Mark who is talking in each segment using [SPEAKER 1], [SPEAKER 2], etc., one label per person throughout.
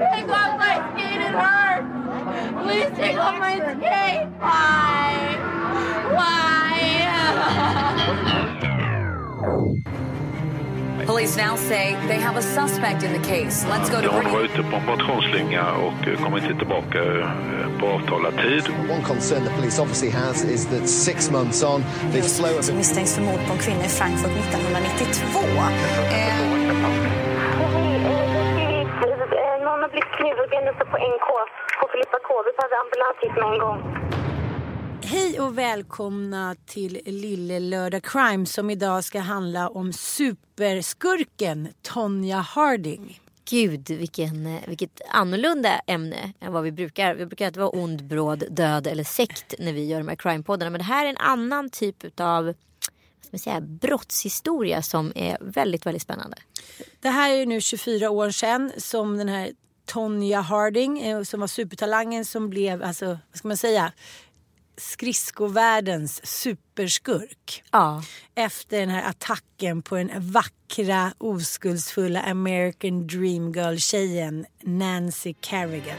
[SPEAKER 1] Take off my skin, it hurts. Please take off my skin. Why? Why?
[SPEAKER 2] Police now say they have a suspect in the case. Let's go to
[SPEAKER 3] Hon var ute på en motionsslinga och eh, inte tillbaka på avtalad tid.
[SPEAKER 4] One concern the police obviously has is that six months on, they've slowed
[SPEAKER 5] misstänks för mord på en kvinna i Frankfurt 1992. Eh,
[SPEAKER 1] Uppe på NK på Filippa K. Vi behöver ambulans hit med en gång.
[SPEAKER 6] Hej och välkomna till Lille Lördag Crime som idag ska handla om superskurken Tonya Harding.
[SPEAKER 7] Gud, vilken, eh, vilket annorlunda ämne än vad vi brukar. Vi brukar inte vara ond, bråd, död eller sekt när vi gör de här crime-poddarna. Men det här är en annan typ av vad ska man säga, brottshistoria som är väldigt, väldigt spännande.
[SPEAKER 6] Det här är ju nu 24 år sedan som den här Tonya Harding eh, som var supertalangen som blev, alltså vad ska man säga, skridskovärldens superskurk.
[SPEAKER 7] Ja.
[SPEAKER 6] Efter den här attacken på den vackra oskuldsfulla American Dream Girl tjejen Nancy Kerrigan.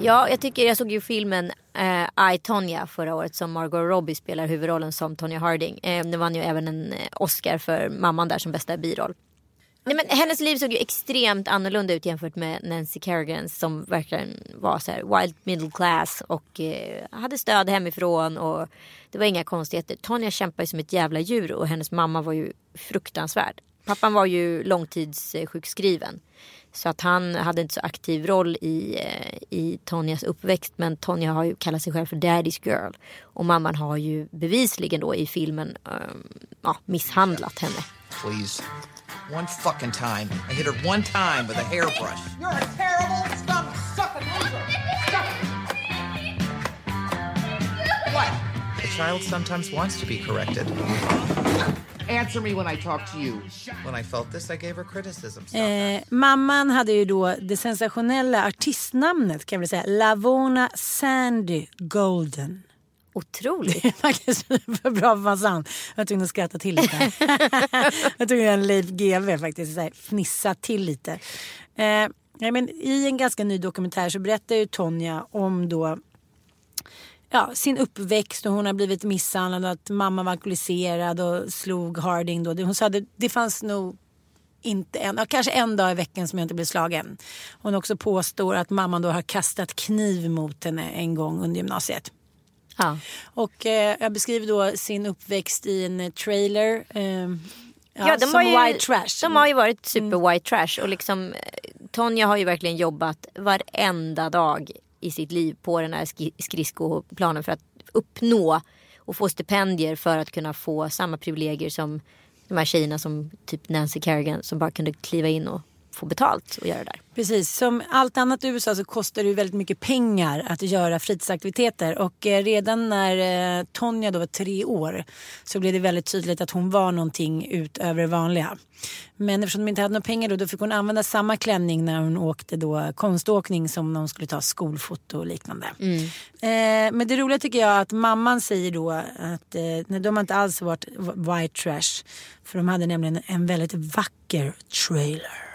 [SPEAKER 7] Ja, jag tycker jag såg ju filmen eh, I, Tonya förra året som Margot Robbie spelar huvudrollen som Tonya Harding. Eh, det vann ju även en eh, Oscar för mamman där som bästa biroll. Nej, men hennes liv såg ju extremt annorlunda ut jämfört med Nancy Kerrigans som verkligen var så här wild middle class och eh, hade stöd hemifrån och det var inga konstigheter. Tonya kämpade ju som ett jävla djur och hennes mamma var ju fruktansvärd. Pappan var ju långtidssjukskriven så att han hade inte så aktiv roll i, eh, i Tonjas uppväxt men Tonja har ju kallat sig själv för Daddy's girl och mamman har ju bevisligen då i filmen um, ja, misshandlat henne.
[SPEAKER 8] Please. One fucking time. I hit her one time with a hairbrush.
[SPEAKER 9] You're a terrible, scum, sucking loser. Stop
[SPEAKER 8] What? A child sometimes wants to be corrected. Answer me when I talk to you. When I felt this, I gave her criticism.
[SPEAKER 6] Eh, mamman hade ju då det sensationella artistnamnet kan vi säga, Lavona Sandy Golden.
[SPEAKER 7] Otroligt.
[SPEAKER 6] Det är faktiskt för bra för sant. Jag var tvungen att skratta till lite. jag tog en Leif GW faktiskt, så här, fnissa till lite. Eh, ja, men I en ganska ny dokumentär så berättar ju Tonja om då ja, sin uppväxt och hon har blivit misshandlad och att mamma var alkoholiserad och slog Harding då. Hon sa att det, det fanns nog inte en, kanske en dag i veckan som jag inte blev slagen. Hon också påstår att mamman då har kastat kniv mot henne en gång under gymnasiet.
[SPEAKER 7] Ja.
[SPEAKER 6] Och eh, jag beskriver då sin uppväxt i en trailer. Eh, ja,
[SPEAKER 7] Ja, de
[SPEAKER 6] som
[SPEAKER 7] har ju,
[SPEAKER 6] white trash.
[SPEAKER 7] De har ju varit super white trash och liksom eh, Tonja har ju verkligen jobbat varenda dag i sitt liv på den här skridskoplanen för att uppnå och få stipendier för att kunna få samma privilegier som de här tjejerna som typ Nancy Kerrigan som bara kunde kliva in och få betalt och göra det där.
[SPEAKER 6] Precis, som allt annat i USA så kostar det ju väldigt mycket pengar att göra fritidsaktiviteter. Och eh, redan när eh, Tonja då var tre år så blev det väldigt tydligt att hon var någonting utöver det vanliga. Men eftersom de inte hade några pengar då, då fick hon använda samma klänning när hon åkte då konståkning som när hon skulle ta skolfoto och liknande. Eh, men det roliga tycker jag att mamman säger då att eh, nej, de har inte alls varit white trash. För de hade nämligen en väldigt vacker trailer.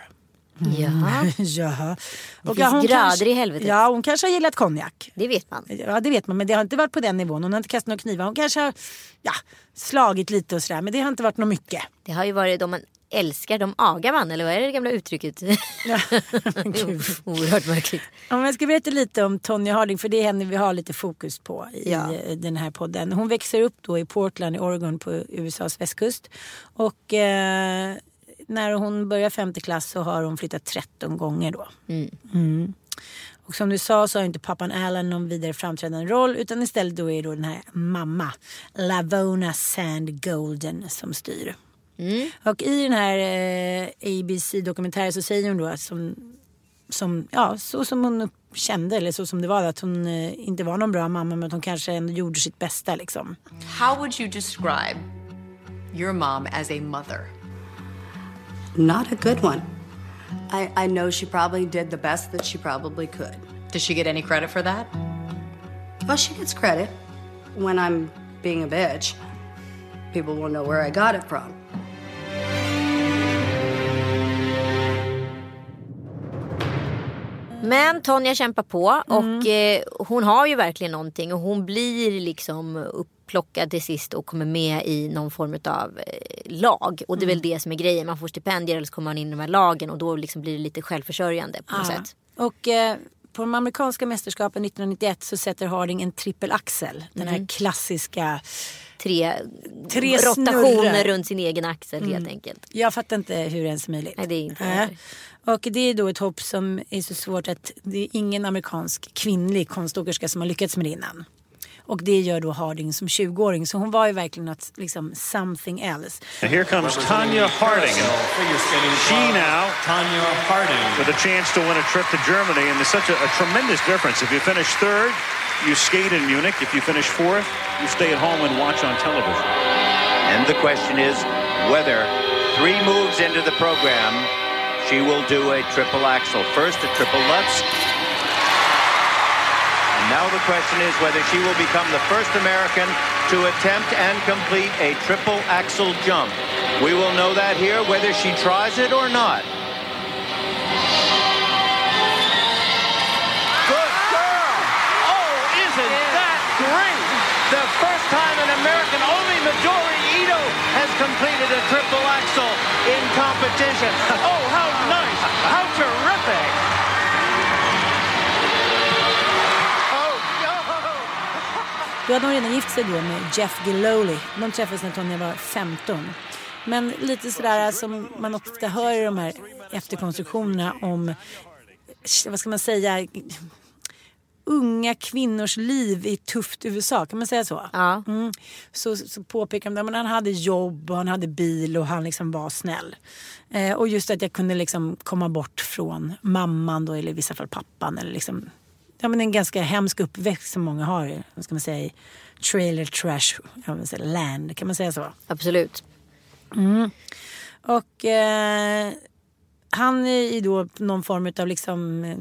[SPEAKER 7] Jaha.
[SPEAKER 6] Jaha.
[SPEAKER 7] Det finns grader
[SPEAKER 6] kanske,
[SPEAKER 7] i helvetet.
[SPEAKER 6] Ja, hon kanske har gillat konjak.
[SPEAKER 7] Det vet man.
[SPEAKER 6] Ja, det vet man. Men det har inte varit på den nivån. Hon har inte kastat några knivar. Hon kanske har ja, slagit lite och sådär. Men det har inte varit något mycket.
[SPEAKER 7] Det har ju varit de man älskar, de agar man. Eller vad är det gamla uttrycket?
[SPEAKER 6] Ja.
[SPEAKER 7] Oerhört märkligt.
[SPEAKER 6] Om jag ska berätta lite om Tonya Harding, för det är henne vi har lite fokus på i
[SPEAKER 7] Ja.
[SPEAKER 6] eh, den här podden. Hon växer upp då i Portland i Oregon på USAs västkust. Och eh, när hon börjar femte klass så har hon flyttat 13 gånger då. Mm. Och som du sa så har inte pappan Alan någon vidare framträdande roll utan istället då är det då den här mamma Lavona Sand Golden som styr. Och i den här eh, ABC-dokumentären så säger hon då att som, som, ja, så som hon kände eller så som det var att hon eh, inte var någon bra mamma men att hon kanske ändå gjorde sitt bästa liksom.
[SPEAKER 10] How would you describe your mom as a mother?
[SPEAKER 11] Not a good one. I, I know she probably did the best that she probably could.
[SPEAKER 10] Does she get any credit for that?
[SPEAKER 11] Well, she gets credit when I'm being a bitch. People will know where I got it from.
[SPEAKER 7] Men Tonja kämpar på och
[SPEAKER 6] Mm.
[SPEAKER 7] eh, hon har ju verkligen någonting och hon blir liksom upplockad till sist och kommer med i någon form av eh, lag. Och det är väl
[SPEAKER 6] Mm.
[SPEAKER 7] det som är grejen. Man får stipendier eller så kommer man in i de här lagen och då liksom blir det lite självförsörjande på något
[SPEAKER 6] Ja.
[SPEAKER 7] sätt.
[SPEAKER 6] Och eh, på de amerikanska mästerskapen 1991 så sätter Harding en trippelaxel. Den här
[SPEAKER 7] Mm.
[SPEAKER 6] klassiska
[SPEAKER 7] Tre,
[SPEAKER 6] Tre
[SPEAKER 7] rotationer runt sin egen axel helt
[SPEAKER 6] Mm.
[SPEAKER 7] enkelt.
[SPEAKER 6] Jag fattar inte hur det ens är möjligt.
[SPEAKER 7] Nej, det är inte heller.
[SPEAKER 6] Och det är då ett hopp som är så svårt att det är ingen amerikansk kvinnlig konståkerska som har lyckats med det innan. Och det gör då Harding som 20-åring. Så hon var ju verkligen något, liksom something else.
[SPEAKER 3] And here comes Tanya Harding. She now Tanya Harding with a chance to win a trip to Germany, and there's such a, a tremendous difference. If you finish third, you skate in Munich. If you finish fourth, you stay at home and watch on television.
[SPEAKER 12] And the question is whether three moves into the program, she will do a triple axel. First, a triple Lutz. And now the question is whether she will become the first American to attempt and complete a triple axel jump. We will know that here, whether she tries it or not. Good girl! Oh, isn't that great? The first time an American, only Midori Ito has completed a triple axel in competition. Oh, how nice! How terrific!
[SPEAKER 6] Då hade hon redan gift sig då med Jeff Gilloli. De träffades när Tonya var 15. Men lite sådär som man ofta hör i de här efterkonstruktionerna om, vad ska man säga, unga kvinnors liv i tufft USA. Kan man säga så?
[SPEAKER 7] Ja.
[SPEAKER 6] Mm. Så, så påpekar de att han hade jobb och han hade bil och han liksom var snäll. Eh, och just att jag kunde liksom komma bort från mamman då, eller i vissa fall pappan. Eller liksom, ja, men en ganska hemsk uppväxt som många har vad ska man säga, i trailer trash säga, land. Kan man säga så?
[SPEAKER 7] Absolut.
[SPEAKER 6] Mm. Och eh, han är ju då någon form av liksom eh,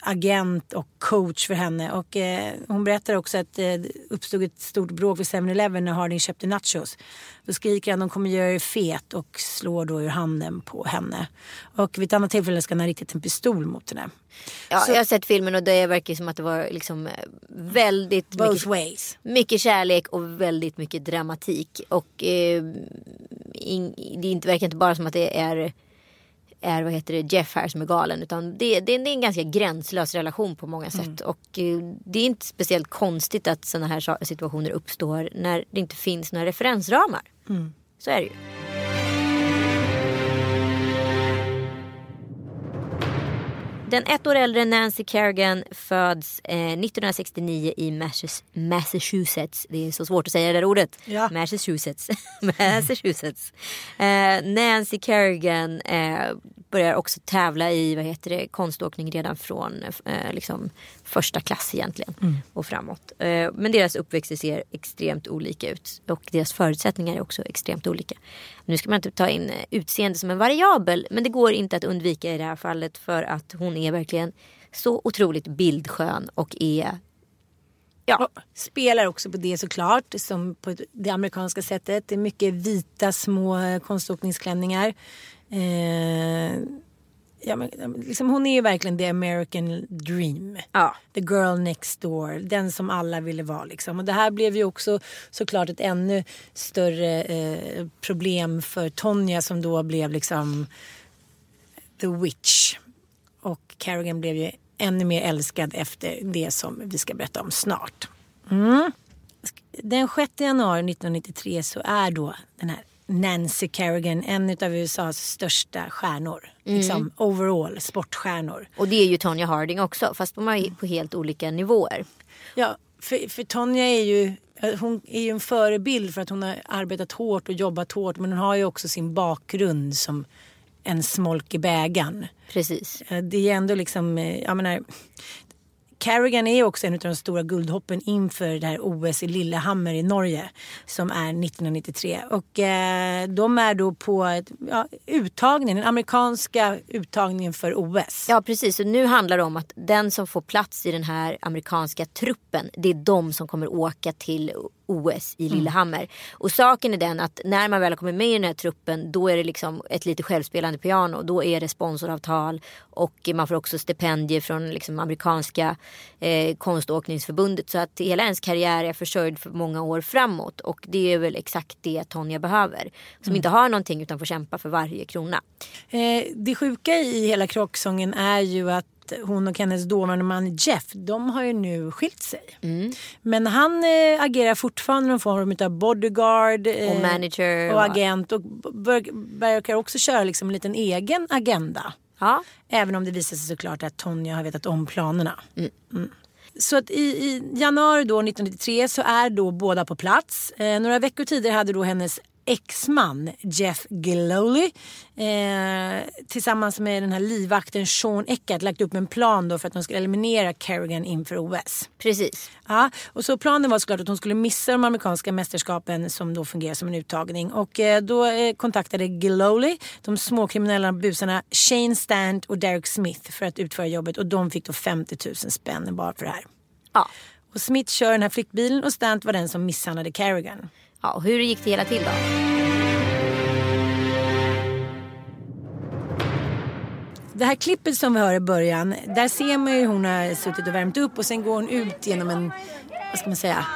[SPEAKER 6] agent och coach för henne. Och eh, hon berättar också att eh, det uppstod ett stort bråk vid 7-Eleven när Harding köpte nachos. Då skriker han de kommer göra er fet och slår då ur handen på henne. Och vid ett annat tillfälle ska han ha riktat en pistol mot henne.
[SPEAKER 7] Ja,
[SPEAKER 6] Så-
[SPEAKER 7] jag har sett filmen och det verkar som att det var liksom eh, väldigt
[SPEAKER 6] Both
[SPEAKER 7] mycket,
[SPEAKER 6] ways.
[SPEAKER 7] mycket kärlek och väldigt mycket dramatik. Och eh, in, det är inte, verkar inte bara som att det är, är vad heter det, Jeff här som är galen. Utan det, det, det är en ganska gränslös relation på många sätt. Och eh, det är inte speciellt konstigt att sådana här situationer uppstår när det inte finns några referensramar.
[SPEAKER 6] Mm.
[SPEAKER 7] Så är det ju. Den ett år äldre Nancy Kerrigan föds eh, 1969 i Massachusetts-. Det är så svårt att säga det där ordet. Massachusetts. Massachusetts. Eh, Nancy Kerrigan eh, börjar också tävla i vad heter det, konståkning redan från eh, liksom första klass egentligen
[SPEAKER 6] Mm.
[SPEAKER 7] och framåt. Eh, men deras uppväxter ser extremt olika ut och deras förutsättningar är också extremt olika. Nu ska man inte ta in eh, utseende som en variabel men det går inte att undvika i det här fallet för att hon är verkligen så otroligt bildskön och är
[SPEAKER 6] Ja. Spelar också på det såklart, som på det amerikanska sättet. Det är mycket vita små eh, konståkningsklänningar. Eh, Ja, men, liksom, hon är ju verkligen the American dream.
[SPEAKER 7] Ja.
[SPEAKER 6] The girl next door. Den som alla ville vara. Liksom. Och det här blev ju också såklart ett ännu större eh, problem för Tonja som då blev liksom the witch. Och Carrigan blev ju ännu mer älskad efter det som vi ska berätta om snart. Mm. Den 6 januari 1993 så är då den här Nancy Kerrigan en av USAs största stjärnor.
[SPEAKER 7] Mm.
[SPEAKER 6] Liksom overall sportstjärnor.
[SPEAKER 7] Och det är ju Tonya Harding också fast på, på helt olika nivåer.
[SPEAKER 6] Ja, för, för Tonja är ju hon är ju en förebild för att hon har arbetat hårt och jobbat hårt men hon har ju också sin bakgrund som en smolk i bägaren.
[SPEAKER 7] Precis.
[SPEAKER 6] Det är ändå liksom, eh, jag menar, Carrigan är också en av de stora guldhoppen inför det här OS i Lillehammer i Norge som är 1993. Och eh, de är då på ja, uttagningen, den amerikanska uttagningen för OS.
[SPEAKER 7] Ja precis, så nu handlar det om att den som får plats i den här amerikanska truppen det är de som kommer åka till OS i Lillehammer. Mm. Och saken är den att när man väl har kommit med i den här truppen då är det liksom ett lite självspelande piano. Då är det sponsoravtal och man får också stipendier från liksom amerikanska eh, konståkningsförbundet. Så att hela ens karriär är försörjd för många år framåt. Och det är väl exakt det Tonja behöver. Som mm. inte har någonting utan får kämpa för varje krona.
[SPEAKER 6] Eh, det sjuka i hela krocksången är ju att hon och hennes dåvarande man Jeff, de har ju nu skilt sig.
[SPEAKER 7] Mm.
[SPEAKER 6] Men han eh, agerar fortfarande någon form av bodyguard
[SPEAKER 7] eh, och manager
[SPEAKER 6] och agent och verkar också köra liksom en liten egen agenda.
[SPEAKER 7] Ja.
[SPEAKER 6] Även om det visar sig såklart att Tonja har vetat om planerna.
[SPEAKER 7] Mm.
[SPEAKER 6] Mm. Så att i, i, januari då 1993 så är då båda på plats. Eh, några veckor tidigare hade då hennes exman Jeff Glowley eh, tillsammans med den här livvakten Sean Eckert lagt upp en plan då för att de skulle eliminera Kerrigan inför OS.
[SPEAKER 7] Precis.
[SPEAKER 6] Ja, och så planen var såklart att hon skulle missa de amerikanska mästerskapen som då fungerar som en uttagning. Och eh, då eh, kontaktade Glowley de småkriminella busarna Shane Stant och Derek Smith för att utföra jobbet och de fick då 50 000 spänn bara för det här.
[SPEAKER 7] Ja.
[SPEAKER 6] Och Smith kör den här flyktbilen och Stant var den som misshandlade Kerrigan.
[SPEAKER 7] Ja, och hur gick det hela till då?
[SPEAKER 6] Det här klippet som vi hör i början, där ser man ju hur hon har suttit och värmt upp och sen går hon ut genom en, vad ska man säga?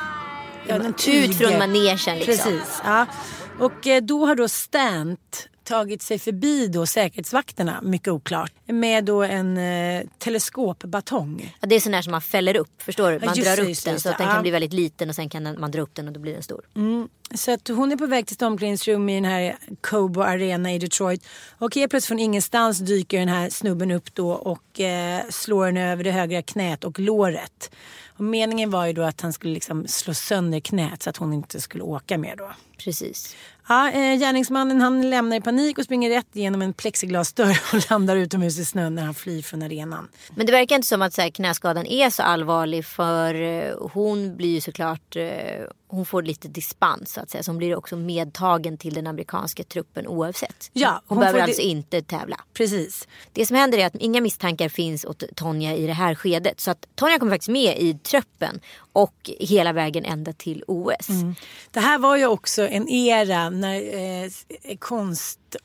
[SPEAKER 7] Ja, ut från manegen liksom.
[SPEAKER 6] Precis, ja. Och eh, då har då Stant tagit sig förbi då säkerhetsvakterna, mycket oklart, med då en eh, teleskopbatong.
[SPEAKER 7] Ja, det är sån där som man fäller upp, förstår du? Man
[SPEAKER 6] Ja,
[SPEAKER 7] drar upp
[SPEAKER 6] just
[SPEAKER 7] den
[SPEAKER 6] det,
[SPEAKER 7] så att den kan bli väldigt liten och sen kan man dra upp den och då blir den stor.
[SPEAKER 6] Mm. Så att hon är på väg till sitt omklädningsrum i den här Cobo Arena i Detroit. Och helt plötsligt från ingenstans dyker den här snubben upp då och eh, slår henne över det högra knät och låret. Och meningen var ju då att han skulle liksom slå sönder knät så att hon inte skulle åka mer då.
[SPEAKER 7] Precis.
[SPEAKER 6] Ja, eh, gärningsmannen han lämnar i panik och springer rätt genom en plexiglasdörr och landar utomhus i snön när han flyr från arenan.
[SPEAKER 7] Men det verkar inte som att så här, knäskadan är så allvarlig för eh, hon blir ju såklart eh, hon får lite dispens så att säga. Så hon blir också medtagen till den amerikanska truppen oavsett.
[SPEAKER 6] Ja,
[SPEAKER 7] hon,
[SPEAKER 6] hon
[SPEAKER 7] behöver alltså inte tävla.
[SPEAKER 6] Precis.
[SPEAKER 7] Det som händer är att inga misstankar finns åt Tonja i det här skedet. Så att Tonja kommer faktiskt med i truppen och hela vägen ända till OS.
[SPEAKER 6] Mm. Det här var ju också en era när eh,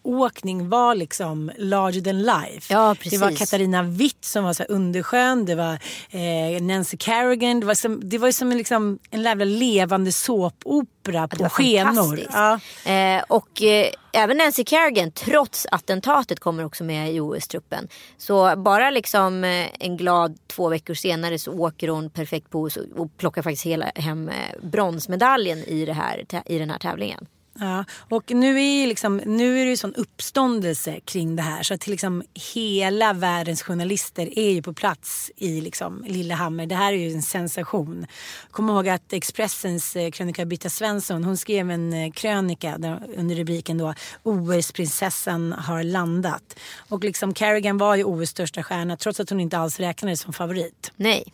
[SPEAKER 6] konståkning var liksom larger than life.
[SPEAKER 7] Ja.
[SPEAKER 6] Det var Katarina Witt som var så underskön. Det var eh, Nancy Kerrigan. Det var, som, det var som en, liksom, en jävla levande såpopera på skenor. Ja.
[SPEAKER 7] Eh, och eh, även Nancy Kerrigan, trots attentatet, kommer också med i OS-truppen. Så bara liksom eh, en glad två veckor senare så åker hon perfekt på OS och, plockar faktiskt hela, hem eh, bronsmedaljen i, det här, i den här tävlingen.
[SPEAKER 6] Ja, och nu är, ju liksom, nu är det ju sån uppståndelse kring det här så att liksom hela världens journalister är ju på plats i liksom Lillehammer. Det här är ju en sensation. Kom ihåg att Expressens eh, krönika Britta Svensson hon skrev en eh, krönika där, under rubriken då OS-prinsessan har landat. Och liksom Carrigan var ju OS största stjärna trots att hon inte alls räknades som favorit.
[SPEAKER 7] Nej.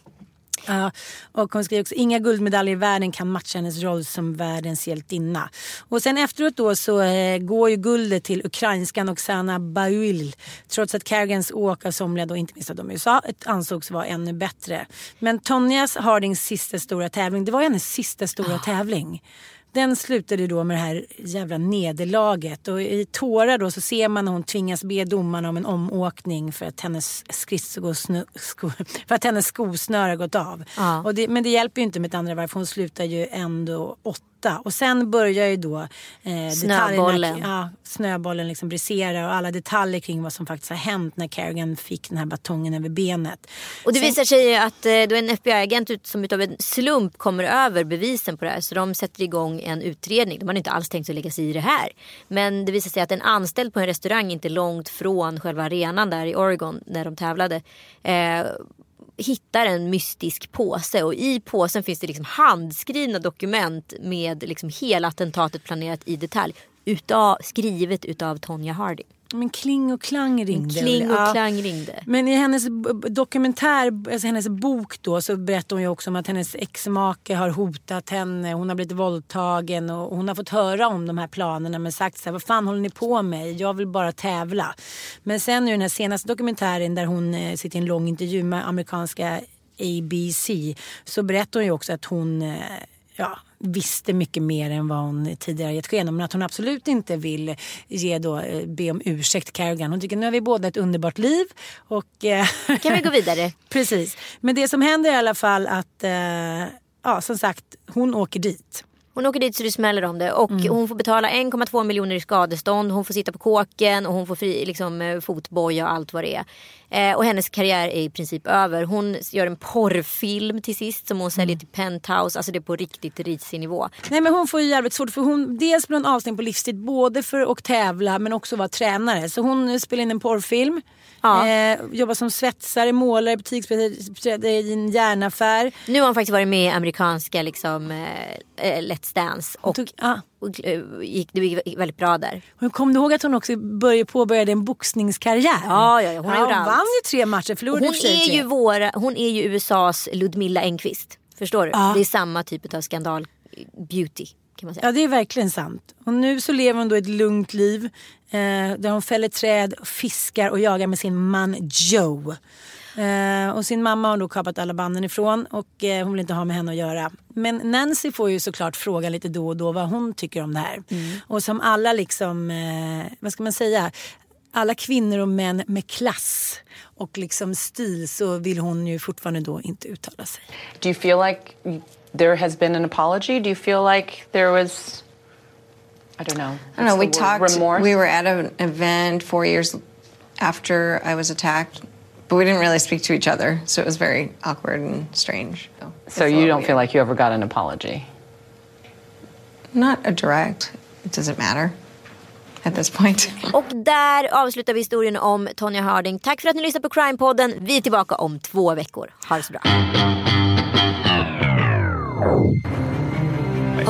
[SPEAKER 6] Ja, och hon skriver också inga guldmedaljer i världen kan matcha hennes roll som världens hjältinna. Och sen efteråt då så eh, går ju guldet till ukrainskan Oksana Bauil. Trots att Carrigans åk av somliga, då inte minst av de i USA, ansågs vara ännu bättre. Men Tonjas Hardings sista stora tävling, det var hennes sista stora tävling. Den slutade då med det här jävla nederlaget och i tårar då så ser man när hon tvingas be domarna om en omåkning för att hennes, skridskosnö, sko, för att hennes skosnöre har gått av.
[SPEAKER 7] Ja.
[SPEAKER 6] Det, men det hjälper ju inte med ett andra varv för hon slutar ju ändå åtta. Och sen börjar ju då eh,
[SPEAKER 7] Snöbollen.
[SPEAKER 6] Ja, snöbollen liksom brisera och alla detaljer kring vad som faktiskt har hänt när Kerrigan fick den här batongen över benet.
[SPEAKER 7] Och det
[SPEAKER 6] Sen-
[SPEAKER 7] visar sig att eh, då en FBI-agent ut- som utav en slump kommer över bevisen på det här. Så de sätter igång en utredning. De hade inte alls tänkt att lägga sig i det här. Men det visar sig att en anställd på en restaurang inte långt från själva arenan där i Oregon när de tävlade. Eh, hittar en mystisk påse och i påsen finns det liksom handskrivna dokument med liksom hela attentatet planerat i detalj. Utav, skrivet utav Tonya Harding.
[SPEAKER 6] Men Kling och Klang ringde.
[SPEAKER 7] Kling och
[SPEAKER 6] Ja.
[SPEAKER 7] Klang ringde.
[SPEAKER 6] Men i hennes dokumentär, alltså hennes bok då, så berättar hon ju också om att hennes exmake har hotat henne. Hon har blivit våldtagen och hon har fått höra om de här planerna men sagt så här, vad fan håller ni på med? Jag vill bara tävla. Men sen i den här senaste dokumentären där hon eh, sitter i en lång intervju med amerikanska ABC så berättar hon ju också att hon eh, ja, visste mycket mer än vad hon tidigare gett sken om. Men att hon absolut inte vill ge då, eh, be om ursäkt Carrigan. Hon tycker nu har vi båda ett underbart liv. Och, eh,
[SPEAKER 7] Kan vi gå vidare?
[SPEAKER 6] Precis. Men det som händer i alla fall att, eh, ja som sagt, hon åker dit.
[SPEAKER 7] Hon åker dit så det smäller om det och hon får betala 1,2 miljoner i skadestånd. Hon får sitta på kåken och hon får fri, liksom, fotboja och allt vad det är. Eh, och hennes karriär är i princip över. Hon gör en porrfilm till sist som hon säljer till Penthouse. Alltså det är på riktigt risig nivå.
[SPEAKER 6] Nej men hon får ju jävligt svårt för hon dels blir hon avstängd på livstid både för att tävla men också vara tränare. Så hon spelar in en porrfilm. Eh, jobbar som svetsare, målare, butiksbiträde i en järnaffär.
[SPEAKER 7] Nu har hon faktiskt varit med i amerikanska liksom, eh, eh, Let's Dance och, och eh, gick, det gick väldigt bra där.
[SPEAKER 6] Hon kom du ihåg att hon också började, påbörjade en boxningskarriär?
[SPEAKER 7] Ja, ja, ja, hon gjort allt.
[SPEAKER 6] vann ju tre matcher, förlorade
[SPEAKER 7] Hon är,
[SPEAKER 6] tre.
[SPEAKER 7] ju våra, hon är ju USAs Ludmilla Engqvist. Förstår du?
[SPEAKER 6] Ja.
[SPEAKER 7] Det är samma typ av skandal beauty kan man säga.
[SPEAKER 6] Ja det är verkligen sant. Och nu så lever hon då ett lugnt liv. Eh, där hon fäller träd, fiskar och jagar med sin man Joe. Eh, och sin mamma har då kapat alla banden ifrån och eh, hon vill inte ha med henne att göra. Men Nancy får ju såklart fråga lite då och då vad hon tycker om det här. Och som alla liksom, eh, vad ska man säga? Alla kvinnor och män med klass och liksom stil så vill hon ju fortfarande då inte uttala sig.
[SPEAKER 13] Do you feel like there has been an apology? Do you feel like there was, I don't know.
[SPEAKER 14] I don't know. We talked.
[SPEAKER 13] Remorse?
[SPEAKER 14] We were at an event four years after I was attacked, but we didn't really speak to each other, so it was very awkward and strange.
[SPEAKER 13] so
[SPEAKER 14] a
[SPEAKER 13] you don't feel like you ever got an apology?
[SPEAKER 14] Not a direct. It doesn't matter at this point.
[SPEAKER 7] Och där avslutar vi historien om Tonya Harding. Tack för att ni lyssnar på Crime-podden. Vi är tillbaka om två veckor. Ha det så bra.